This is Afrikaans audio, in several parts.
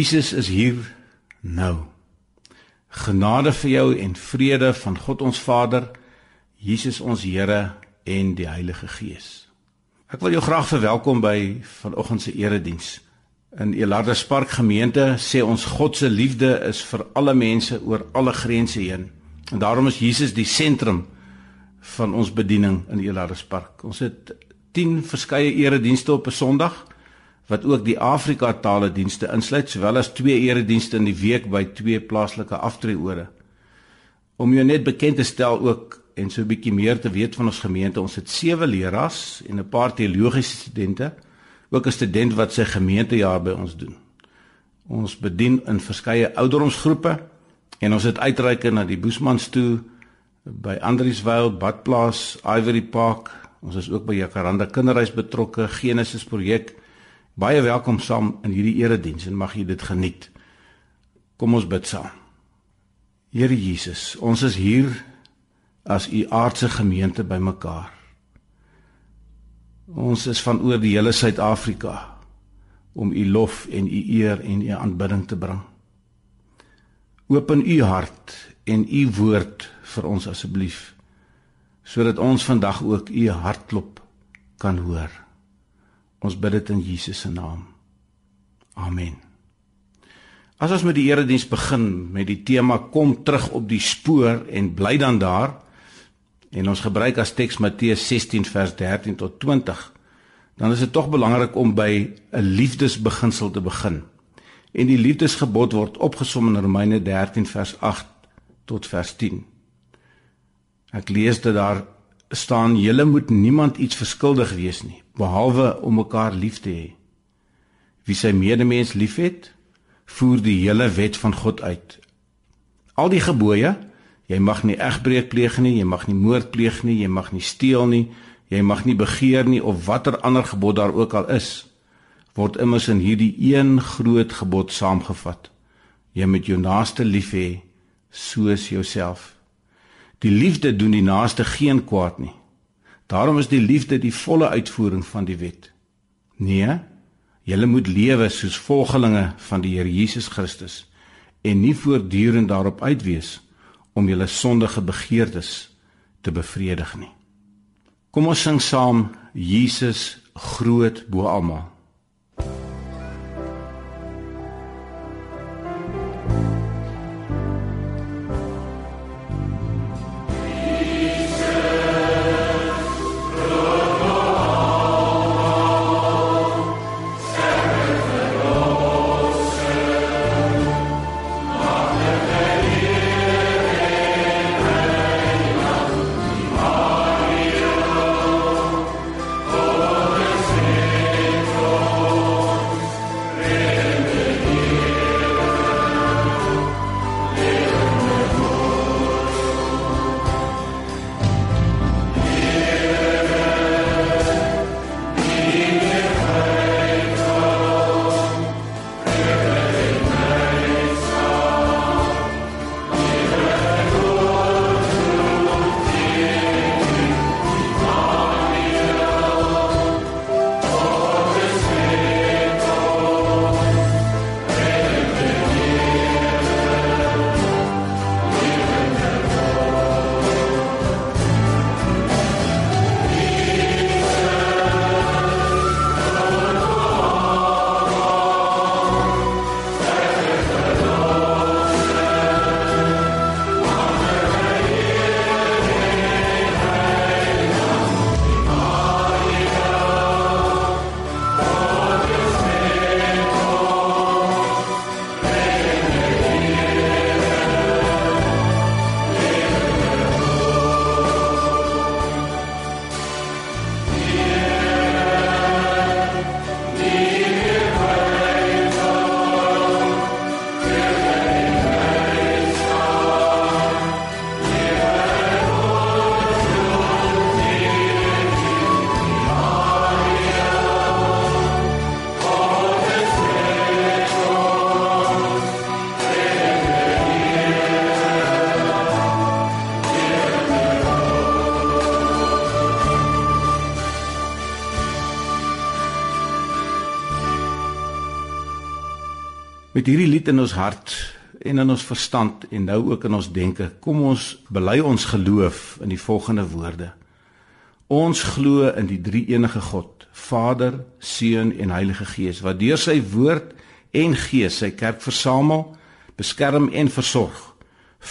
Jesus is hier nou. Genade vir jou en vrede van God ons Vader, Jesus ons Here en die Heilige Gees. Ek wil jou graag verwelkom by vanoggend se erediens. In Elardus Park gemeente sê ons God se liefde is vir alle mense oor alle grense heen. En daarom is Jesus die sentrum van ons bediening in Elardus Park. Ons het 10 verskeie eredienste op 'n Sondag wat ook die Afrika tale dienste insluit sowel as twee eredienste in die week by twee plaaslike aftreeore. Om jou net bekend te stel ook en so 'n bietjie meer te weet van ons gemeente, ons het sewe leraars en 'n paar teologiese studente, ook 'n student wat sy gemeentejaar by ons doen. Ons bedien in verskeie ouderdomsgroepe en ons het uitreike na die Boesmans toe by Andriesville, Badplaas, Ivory Park. Ons is ook by Jacaranda Kinderhuis betrokke, Genesis projek Baie welkom saam in hierdie erediens en mag jy dit geniet. Kom ons bid saam. Here Jesus, ons is hier as u aardse gemeente bymekaar. Ons is van oor die hele Suid-Afrika om u lof en u eer en u aanbidding te bring. Open u hart en u woord vir ons asseblief sodat ons vandag ook u hartklop kan hoor. Ons bid dit in Jesus se naam. Amen. As ons met die erediens begin met die tema kom terug op die spoor en bly dan daar en ons gebruik as teks Matteus 16 vers 13 tot 20 dan is dit tog belangrik om by 'n liefdesbeginsel te begin. En die liefdesgebod word opgesom in Romeine 13 vers 8 tot vers 10. Ek lees dit daar staan julle moet niemand iets verskuldig wees nie behalwe om mekaar lief te hê. Wie sy medemens liefhet, voer die hele wet van God uit. Al die gebooie, jy mag nie egbreek pleeg nie, jy mag nie moord pleeg nie, jy mag nie steel nie, jy mag nie begeer nie of watter ander gebod daar ook al is, word immers in hierdie een groot gebod saamgevat. Jy moet jou naaste lief hê soos jouself. Die liefde doen die naaste geen kwaad nie. Daarom is die liefde die volle uitvoering van die wet. Nee, julle moet lewe soos volgelinge van die Here Jesus Christus en nie voortdurend daarop uit wees om julle sondige begeertes te bevredig nie. Kom ons sing saam Jesus groot bo almal. Met hierdie lied in ons hart en in ons verstand en nou ook in ons denke, kom ons bely ons geloof in die volgende woorde. Ons glo in die drie-enige God, Vader, Seun en Heilige Gees, wat deur sy woord en gees sy kerk versamel, beskerm en versorg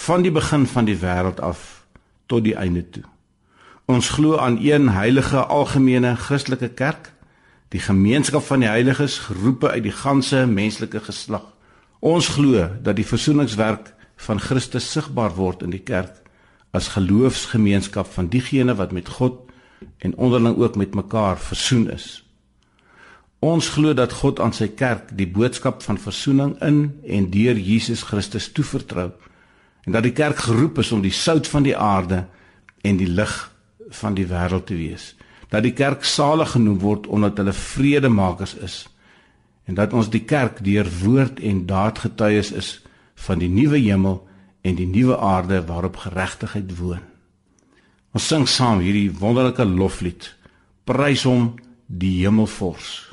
van die begin van die wêreld af tot die einde toe. Ons glo aan een heilige algemene Christelike kerk die gemeenskap van die heiliges geroepe uit die ganse menslike geslag. Ons glo dat die versoeningswerk van Christus sigbaar word in die kerk as geloofsgemeenskap van diegene wat met God en onderling ook met mekaar versoen is. Ons glo dat God aan sy kerk die boodskap van versoening in en deur Jesus Christus toevertrou en dat die kerk geroep is om die sout van die aarde en die lig van die wêreld te wees dat die kerk salig genoem word omdat hulle vredemakers is en dat ons die kerk deur woord en daad getuies is van die nuwe hemel en die nuwe aarde waarop geregtigheid woon. Ons sing saam hierdie wonderlike loflied. Prys hom die Hemelvors.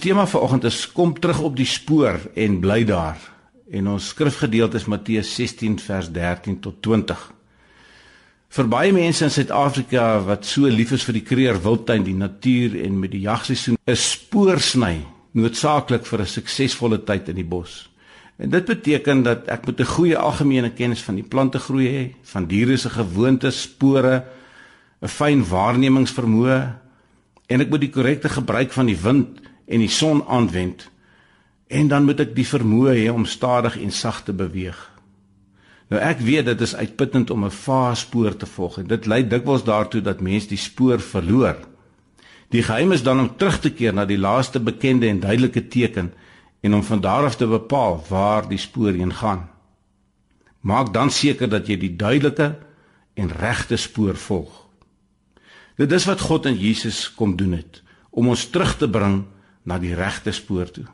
Tema vanoggend is kom terug op die spoor en bly daar. En ons skrifgedeelte is Matteus 16 vers 13 tot 20. Vir baie mense in Suid-Afrika wat so lief is vir die kreer wildtuin, die natuur en met die jagseisoen, is spoorsny noodsaaklik vir 'n suksesvolle tyd in die bos. En dit beteken dat ek moet 'n goeie algemene kennis van die plante groei hê, van diere se gewoontes, spore, 'n fyn waarnemingsvermoë en ek moet die korrekte gebruik van die wind en die son aanwend en dan moet ek die vermoë hê om stadig en sag te beweeg. Nou ek weet dit is uitputtend om 'n vaar spoor te volg en dit lei dikwels daartoe dat mense die spoor verloor. Die geheim is dan om terug te keer na die laaste bekende en duidelike teken en om van daar af te bepaal waar die spoor heen gaan. Maak dan seker dat jy die duidelike en regte spoor volg. Dit is wat God in Jesus kom doen het om ons terug te bring na die regte spoor toe.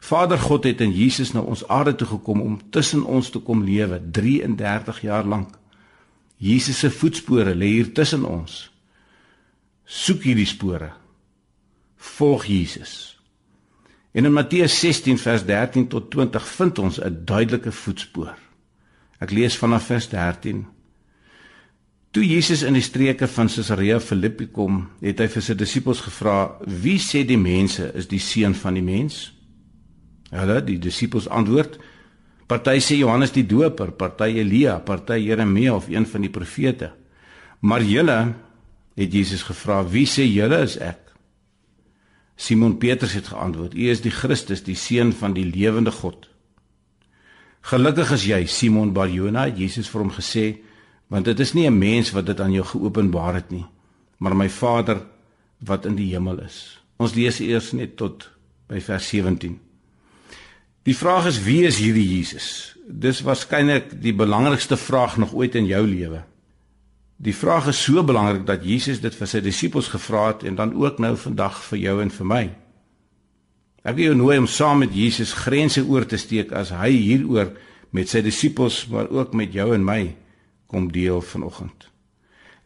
Vader God het in Jesus na ons aarde toe gekom om tussen ons te kom lewe 33 jaar lank. Jesus se voetspore lê hier tussen ons. Soek hierdie spore. volg Jesus. En in Matteus 16 vers 13 tot 20 vind ons 'n duidelike voetspoor. Ek lees vanaf vers 13. Toe Jesus in die streke van Caesarea Philippi kom, het hy vir sy disippels gevra: "Wie sê die mense is die seun van die mens?" Hulle, die disippels antwoord: "Party sê Johannes die Doper, party Elia, party Jeremia of een van die profete." Maar julle het Jesus gevra: "Wie sê julle is ek?" Simon Petrus het geantwoord: "U is die Christus, die seun van die lewende God." Gelukkig is jy, Simon Barjona, Jesus vir hom gesê, want dit is nie 'n mens wat dit aan jou geopenbaar het nie, maar my Vader wat in die hemel is. Ons lees eers net tot by vers 17. Die vraag is wie is hierdie Jesus? Dis waarskynlik die belangrikste vraag nog ooit in jou lewe. Die vraag is so belangrik dat Jesus dit vir sy disippels gevra het en dan ook nou vandag vir jou en vir my. Ek wil jou nooi om saam met Jesus grense oor te steek as hy hieroor met sy disippels maar ook met jou en my kom deel vanoggend.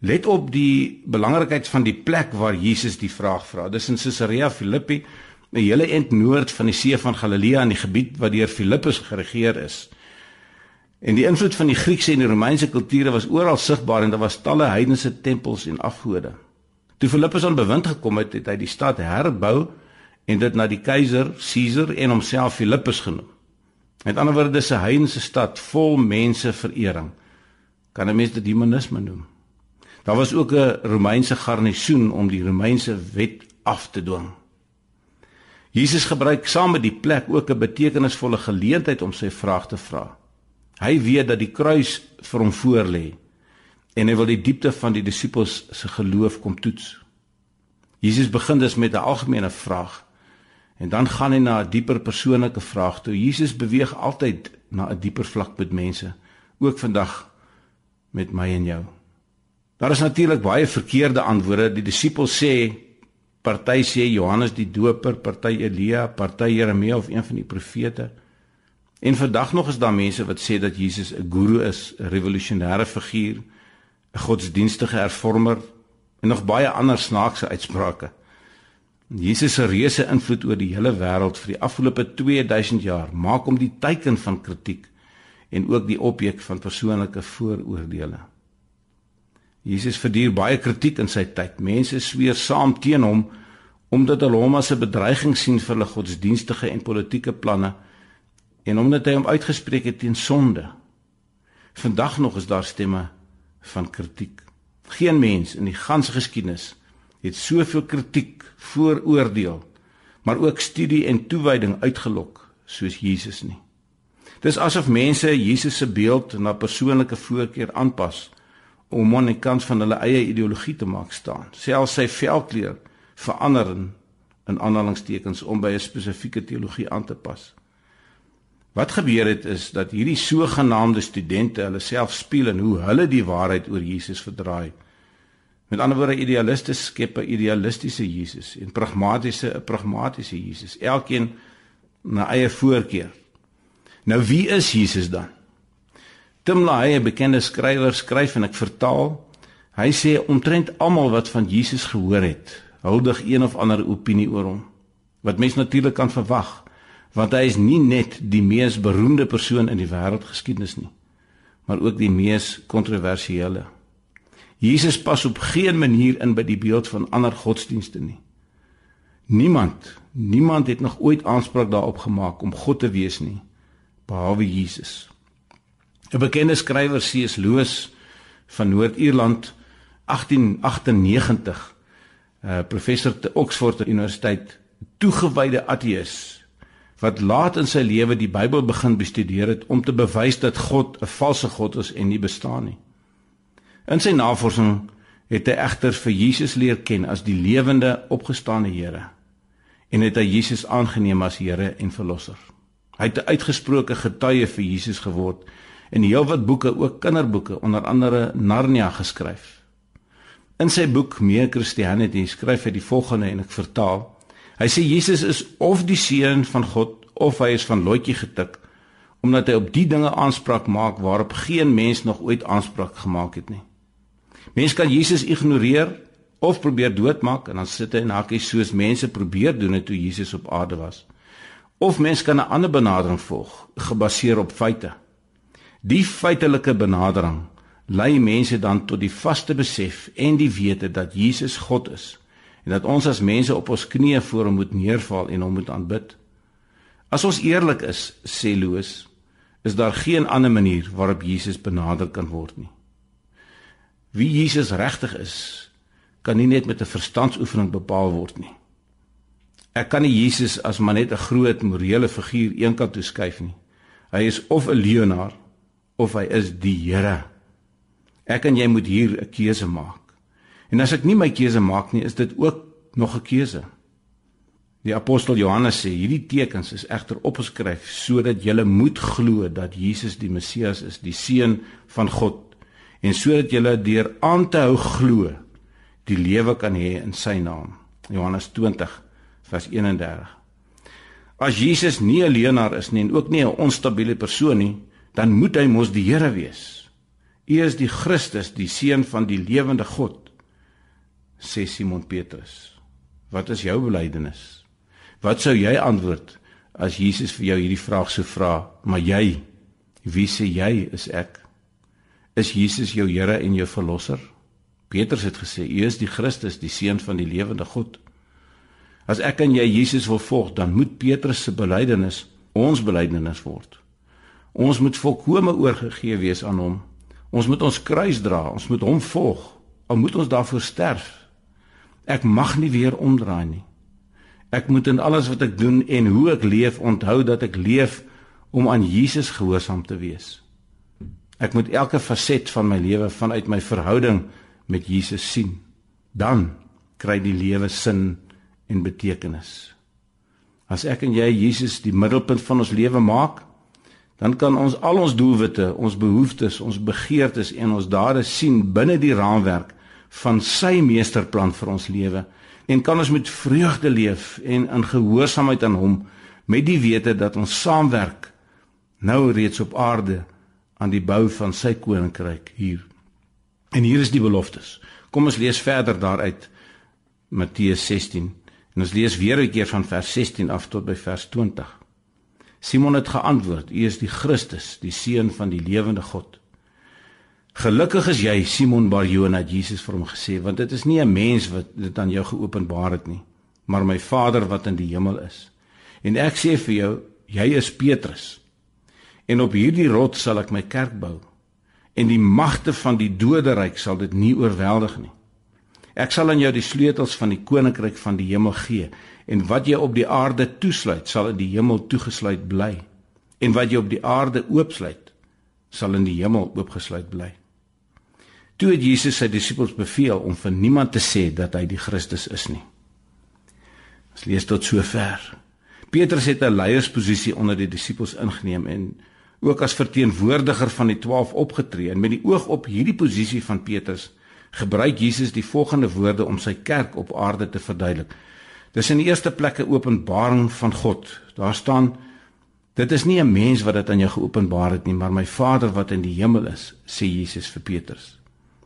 Let op die belangrikheid van die plek waar Jesus die vraag vra. Dis in Caesarea Philippi, 'n hele ent noord van die see van Galilea in die gebied wat deur Filippus geregeer is. En die invloed van die Griekse en die Romeinse kulture was oral sigbaar en daar was talle heidense tempels en afgode. Toe Filippus aan bewind gekom het, het hy die stad herbou en dit na die keiser Caesar en homself Filippus genoem. Met ander woorde, dis 'n heidense stad vol mense verering. Kan 'n mens dit humanisme noem? Daar was ook 'n Romeinse garnisoen om die Romeinse wet af te dwing. Jesus gebruik saam met die plek ook 'n betekenisvolle geleentheid om sy vraag te vra. Hy weet dat die kruis vir hom voorlê en hy wil die diepte van die disippels se geloof kom toets. Jesus begin dus met 'n algemene vraag en dan gaan hy na 'n dieper persoonlike vraag toe. Jesus beweeg altyd na 'n dieper vlak met mense, ook vandag met my en jou. Daar is natuurlik baie verkeerde antwoorde. Die disippels sê party sê Johannes die Doper, party Elia, party Jeremia of een van die profete. En vandag nog is daar mense wat sê dat Jesus 'n guru is, 'n revolusionêre figuur, 'n godsdienstige hervormer en nog baie ander snaakse uitsprake. Jesus se reuse invloed oor die hele wêreld vir die afgelope 2000 jaar maak hom die teiken van kritiek en ook die objek van persoonlike vooroordeele. Jesus verduur baie kritiek in sy tyd. Mense sweer saam teen hom omdat hulle hom as 'n bedreiging sien vir hulle godsdienstige en politieke planne en omdat hy hom uitgespreek het teen sonde. Vandag nog is daar stemme van kritiek. Geen mens in die ganse geskiedenis het soveel kritiek, vooroordeel, maar ook studie en toewyding uitgelok soos Jesus nie. Dis asof mense Jesus se beeld na persoonlike voorkeur aanpas om aan die kant van hulle eie ideologie te maak staan. Selfs sy velkleur verander in aanhalingstekens om by 'n spesifieke teologie aan te pas. Wat gebeur het is dat hierdie sogenaamde studente hulle self speel en hoe hulle die waarheid oor Jesus verdraai. Met ander woorde idealiste skep 'n idealistiese Jesus en pragmatiese 'n pragmatiese Jesus, elkeen na eie voorkeur. Nou wie is Jesus dan? Tim LaHaye, 'n bekende skrywer, skryf en ek vertaal. Hy sê omtrent almal wat van Jesus gehoor het, huldig een of ander opinie oor hom. Wat mens natuurlik kan verwag want hy is nie net die mees beroemde persoon in die wêreldgeskiedenis nie maar ook die mees kontroversiële Jesus pas op geen manier in by die beeld van ander godsdienste nie niemand niemand het nog ooit aanspraak daarop gemaak om God te wees nie behalwe Jesus 'n bekende skrywer C.S. Lewis van Noord-Ierland 1898 'n uh, professor te Oxford Universiteit toegewyde ateïs wat laat in sy lewe die Bybel begin bestudeer het om te bewys dat God 'n valse God is en nie bestaan nie. In sy navorsing het hy egter vir Jesus leer ken as die lewende opgestane Here en het hy Jesus aangeneem as Here en verlosser. Hy het 'n uitgesproke getuie vir Jesus geword en heelwat boeke, ook kinderboeke, onder andere Narnia geskryf. In sy boek Meer Christianity skryf hy die volgende en ek vertaal: Hy sê Jesus is of die seun van God of hy is van lotjie getik omdat hy op die dinge aanspraak maak waarop geen mens nog ooit aanspraak gemaak het nie. Mens kan Jesus ignoreer of probeer doodmaak en dan sit hy in hakkies soos mense probeer doen het toe Jesus op aarde was. Of mens kan 'n ander benadering volg, gebaseer op feite. Die feitelike benadering lei mense dan tot die vaste besef en die wete dat Jesus God is en dat ons as mense op ons knieë voor hom moet neervaal en hom moet aanbid. As ons eerlik is, sê Loos, is daar geen ander manier waarop Jesus benader kan word nie. Wie Jesus regtig is, kan nie net met 'n verstandsoefening bepaal word nie. Ek kan nie Jesus as maar net 'n groot morele figuur eenkant toe skuif nie. Hy is of 'n leienaar of hy is die Here. Ek en jy moet hier 'n keuse maak. En as ek nie my keuse maak nie, is dit ook nog 'n keuse. Die apostel Johannes sê hierdie tekens is egter opgeskryf sodat julle moet glo dat Jesus die Messias is, die seun van God, en sodat julle deur aan te hou glo die lewe kan hê in sy naam. Johannes 20 vers 31. As Jesus nie 'n leenaar is nie en ook nie 'n onstabiele persoon nie, dan moet hy mos die Here wees. U is die Christus, die seun van die lewende God, sê Simon Petrus. Wat is jou belydenis? Wat sou jy antwoord as Jesus vir jou hierdie vraag sou vra? Maar jy, wie sê jy is ek? Is Jesus jou Here en jou verlosser? Petrus het gesê, "U is die Christus, die seun van die lewende God." As ek en jy Jesus wil volg, dan moet Petrus se belydenis ons belydenis word. Ons moet volkome oorgegee wees aan hom. Ons moet ons kruis dra, ons moet hom volg. Al moet ons daarvoor sterf. Ek mag nie weer omdraai nie. Ek moet in alles wat ek doen en hoe ek leef onthou dat ek leef om aan Jesus gehoorsaam te wees. Ek moet elke faset van my lewe vanuit my verhouding met Jesus sien. Dan kry die lewe sin en betekenis. As ek en jy Jesus die middelpunt van ons lewe maak, dan kan ons al ons doelwitte, ons behoeftes, ons begeertes en ons dade sien binne die raamwerk van sy meesterplan vir ons lewe en kan ons met vreugde leef en in gehoorsaamheid aan hom met die wete dat ons saamwerk nou reeds op aarde aan die bou van sy koninkryk hier. En hier is die beloftes. Kom ons lees verder daaruit Matteus 16 en ons lees weer 'n keer van vers 16 af tot by vers 20. Simon het geantwoord: "U is die Christus, die seun van die lewende God." Gelukkig is jy Simon Barjona Jesus vir hom gesê want dit is nie 'n mens wat dit aan jou geopenbaar het nie maar my Vader wat in die hemel is. En ek sê vir jou, jy is Petrus. En op hierdie rots sal ek my kerk bou en die magte van die doderyk sal dit nie oorweldig nie. Ek sal aan jou die sleutels van die koninkryk van die hemel gee en wat jy op die aarde toesluit sal in die hemel toegesluit bly en wat jy op die aarde oopsluit sal in die hemel oopgesluit bly. Toe het Jesus sy disippels beveel om vir niemand te sê dat hy die Christus is nie. Ons lees tot sover. Petrus het 'n leiersposisie onder die disippels ingeneem en ook as verteenwoordiger van die 12 opgetree en met die oog op hierdie posisie van Petrus gebruik Jesus die volgende woorde om sy kerk op aarde te verduidelik. Dis in die eerste plek 'n openbaring van God. Daar staan dit is nie 'n mens wat dit aan jou geopenbaar het nie, maar my Vader wat in die hemel is, sê Jesus vir Petrus.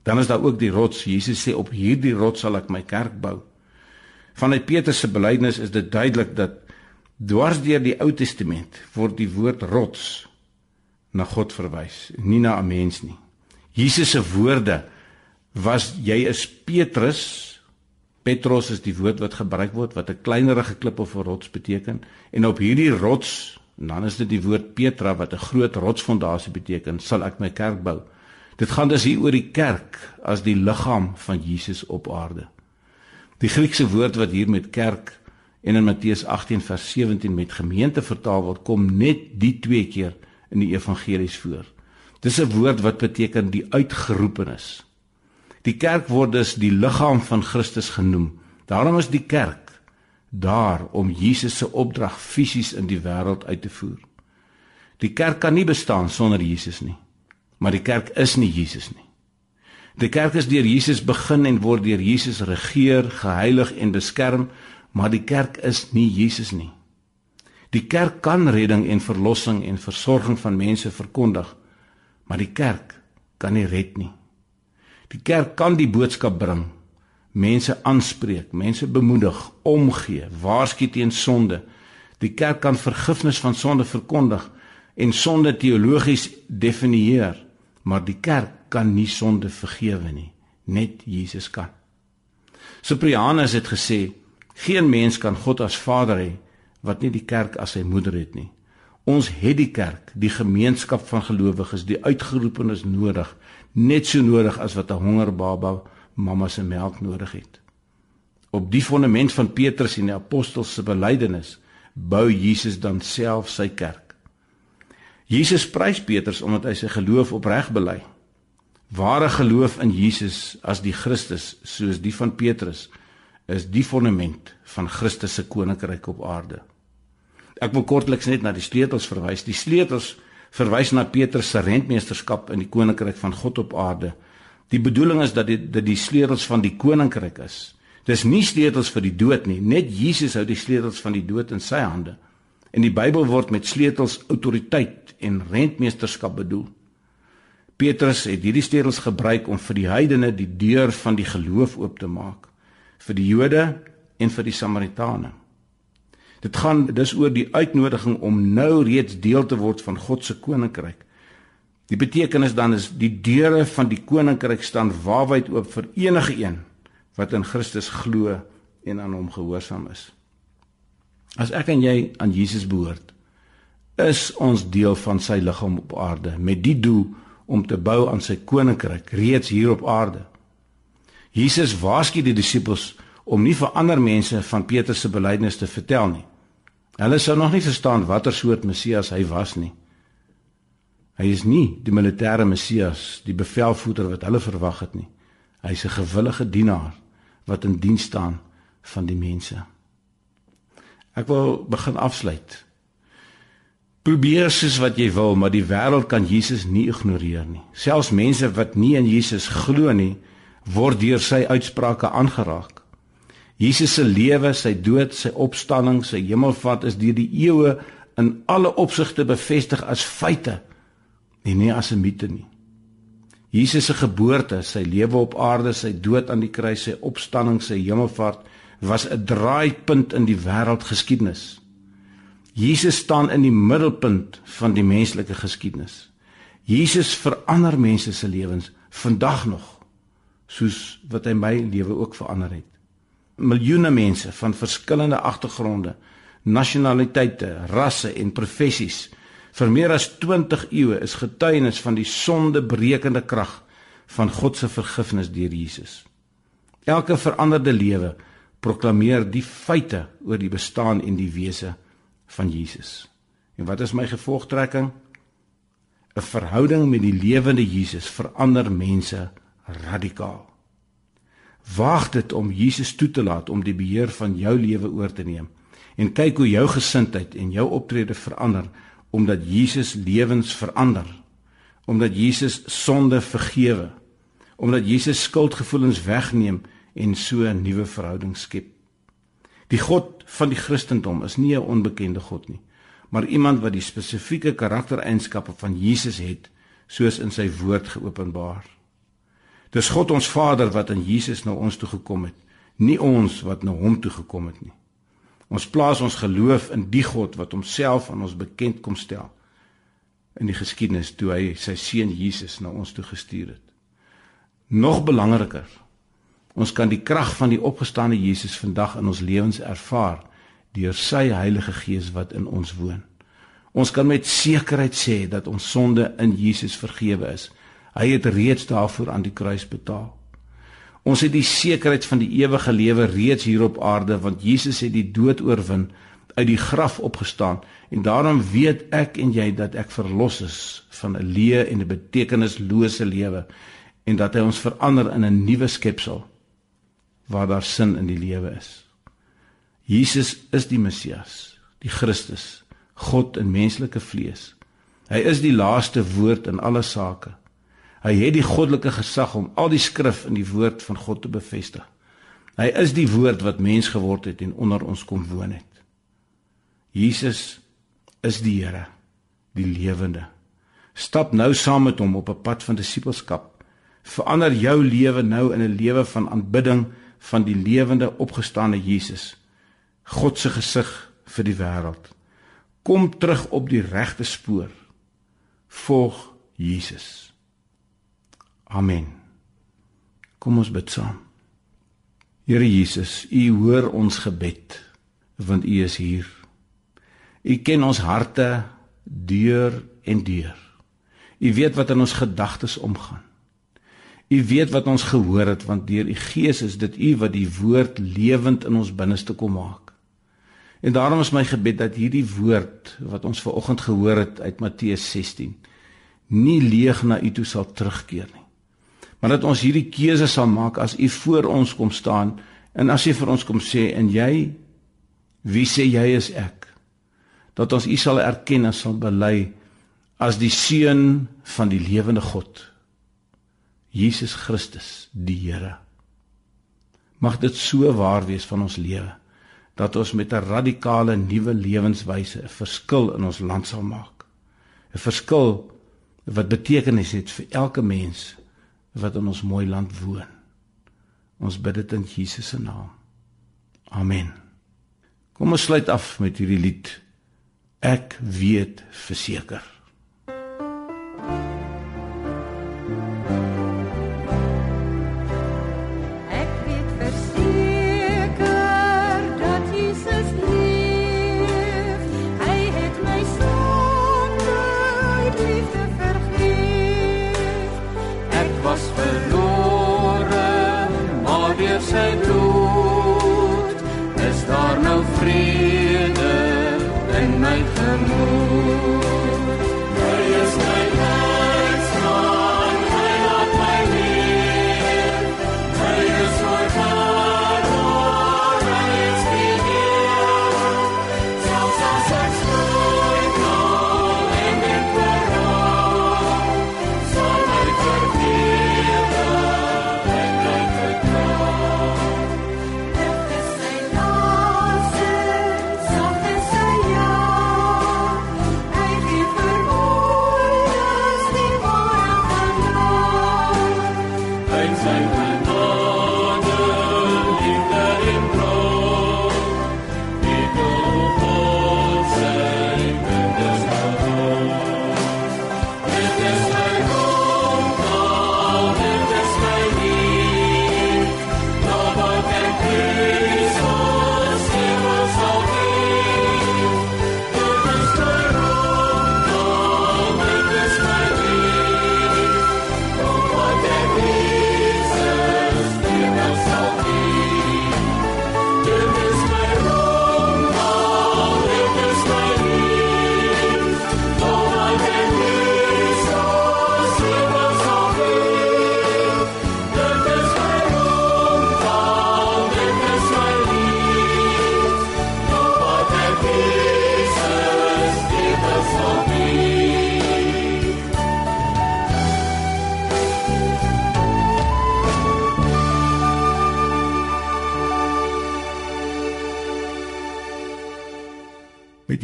Dan is daar ook die rots. Jesus sê op hierdie rots sal ek my kerk bou. Vanuit Petrus se belydenis is dit duidelik dat dwars deur die Ou Testament word die woord rots na God verwys, nie na 'n mens nie. Jesus se woorde was jy is Petrus. Petros is die woord wat gebruik word wat 'n kleinerige klip of 'n rots beteken en op hierdie rots, en dan is dit die woord Petra wat 'n groot rotsfondasie beteken, sal ek my kerk bou. Dit gaan dus hier oor die kerk as die liggaam van Jesus op aarde. Die Griekse woord wat hier met kerk en in Matteus 18 vers 17 met gemeente vertaal word, kom net die twee keer in die evangelies voor. Dis 'n woord wat beteken die uitgeroepenes. Die kerk word dus die liggaam van Christus genoem. Daarom is die kerk daar om Jesus se opdrag fisies in die wêreld uit te voer. Die kerk kan nie bestaan sonder Jesus nie. Maar die kerk is nie Jesus nie. Die kerk is deur Jesus begin en word deur Jesus regeer, geheilig en beskerm, maar die kerk is nie Jesus nie. Die kerk kan redding en verlossing en versorging van mense verkondig, maar die kerk kan nie red nie. Die kerk kan die boodskap bring, mense aanspreek, mense bemoedig, omgee, waarsku teen sonde. Die kerk kan vergifnis van sonde verkondig en sonde teologies definieer, maar die kerk kan nie sonde vergewe nie, net Jesus kan. Cyprianus het gesê, geen mens kan God as Vader hê wat nie die kerk as sy moeder het nie. Ons het die kerk, die gemeenskap van gelowiges, die uitgeroepenes nodig, net so nodig as wat 'n hongerbaba mamma se melk nodig het. Op die fondament van Petrus en die apostels se belydenis bou Jesus dan self sy kerk. Jesus prys Petrus omdat hy sy geloof opreg bely. Ware geloof in Jesus as die Christus, soos die van Petrus, is die fondament van Christus se koninkryk op aarde. Ek wil kortliks net na die sleutels verwys. Die sleutels verwys na Petrus se rentmeesterskap in die koninkryk van God op aarde. Die bedoeling is dat dit die, die sleutels van die koninkryk is. Dis nie sleutels vir die dood nie, net Jesus hou die sleutels van die dood in sy hande. En die Bybel word met sleutels autoriteit en rentmeesterskap bedoel. Petrus het hierdie sleutels gebruik om vir die heidene die deur van die geloof oop te maak, vir die Jode en vir die Samaritane. Dit gaan dus oor die uitnodiging om nou reeds deel te word van God se koninkryk. Die betekenis dan is die deure van die koninkryk staan waarwyd oop vir enige een wat in Christus glo en aan hom gehoorsaam is. As ek en jy aan Jesus behoort, is ons deel van sy liggaam op aarde met die doel om te bou aan sy koninkryk reeds hier op aarde. Jesus waarsku die disippels om nie vir ander mense van Petrus se belydenis te vertel nie. Hulle sou nog nie verstaan watter soort Messias hy was nie. Hy is nie die militêre Messias, die bevelvoerder wat hulle verwag het nie. Hy is 'n gewillige dienaar wat in diens staan van die mense. Ek wil begin afsluit. Probeer soos wat jy wil, maar die wêreld kan Jesus nie ignoreer nie. Selfs mense wat nie in Jesus glo nie, word deur sy uitsprake aangeraak. Jesus se lewe, sy dood, sy opstanding, sy hemelvaart is deur die eeue in alle opsigte bevestig as feite en nie as 'n mite nie. Jesus se geboorte, sy lewe op aarde, sy dood aan die kruis, sy opstanding, sy hemelvaart was 'n draaipunt in die wêreldgeskiedenis. Jesus staan in die middelpunt van die menslike geskiedenis. Jesus verander mense se lewens vandag nog soos wat hy my lewe ook verander het miljoene mense van verskillende agtergronde, nasionaliteite, rasse en professies vir meer as 20 eeue is getuienis van die sondebrekende krag van God se vergifnis deur Jesus. Elke veranderde lewe proklameer die feite oor die bestaan en die wese van Jesus. En wat is my gevolgtrekking? 'n Verhouding met die lewende Jesus verander mense radikaal. Waag dit om Jesus toe te laat om die beheer van jou lewe oor te neem. En kyk hoe jou gesindheid en jou optrede verander omdat Jesus lewens verander. Omdat Jesus sonde vergewe. Omdat Jesus skuldgevoelens wegneem en so 'n nuwe verhouding skep. Die God van die Christendom is nie 'n onbekende God nie maar iemand wat die spesifieke karaktereienskappe van Jesus het soos in sy woord geopenbaar Dis God ons Vader wat in Jesus na ons toe gekom het, nie ons wat na hom toe gekom het nie. Ons plaas ons geloof in die God wat homself aan ons bekend kom stel in die geskiedenis toe hy sy seun Jesus na ons toe gestuur het. Nog belangriker, ons kan die krag van die opgestane Jesus vandag in ons lewens ervaar deur sy Heilige Gees wat in ons woon. Ons kan met sekerheid sê dat ons sonde in Jesus vergewe is Hy het reeds daarvoor aan die kruis betaal. Ons het die sekerheid van die ewige lewe reeds hier op aarde want Jesus het die dood oorwin, uit die graf opgestaan en daarom weet ek en jy dat ek verlos is van 'n leë en 'n betekenislose lewe en dat hy ons verander in 'n nuwe skepsel waar daar sin in die lewe is. Jesus is die Messias, die Christus, God in menslike vlees. Hy is die laaste woord in alle sake. Hy het die goddelike gesag om al die skrif in die woord van God te bevestig. Hy is die woord wat mens geword het en onder ons kom woon het. Jesus is die Here, die lewende. Stap nou saam met hom op 'n pad van disippelskap. Verander jou lewe nou in 'n lewe van aanbidding, van die lewende opgestane Jesus, God se gesig vir die wêreld. Kom terug op die regte spoor. Volg Jesus. Amen. Kom ons bid saam. Here Jesus, U hoor ons gebed want U is hier. U ken ons harte deur en deur. U weet wat in ons gedagtes omgaan. U weet wat ons gehoor het want deur U Gees is dit U wat die woord lewend in ons binneste kom maak. En daarom is my gebed dat hierdie woord wat ons ver oggend gehoor het uit Matteus 16 nie leeg na U toe sal terugkeer nie. Maar dat ons hierdie keuse sal maak as U voor ons kom staan en as U vir ons kom sê en jy wie sê jy is ek? Dat ons U sal erken en sal bely as die seun van die lewende God Jesus Christus die Here mag dit so waar wees van ons lewe dat ons met 'n radikale nuwe lewenswyse 'n verskil in ons land sal maak 'n verskil wat betekenis het vir elke mens wat in ons mooi land woon. Ons bid dit in Jesus se naam. Amen. Kom ons sluit af met hierdie lied. Ek weet verseker Met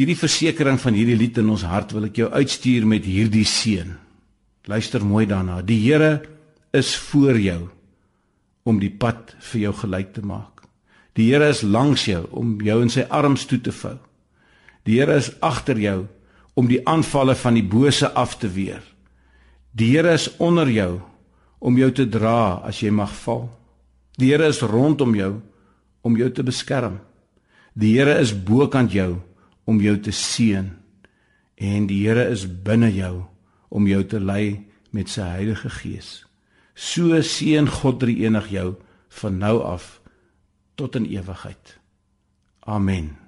hierdie versekering van hierdie lied in ons hart wil ek jou uitstuur met hierdie seën. Luister mooi daarna. Die Here is voor jou om die pad vir jou gelyk te maak. Die Here is langs jou om jou in sy arms toe te vou. Die Here is agter jou om die aanvalle van die bose af te weer. Die Here is onder jou om jou te dra as jy mag val. Die Here is rondom jou om jou te beskerm. Die Here is bokant jou om jou te seën en die Here is binne jou om jou te lei met sy Heilige Gees. So seën God drie enig jou van nou af tot in ewigheid. Amen.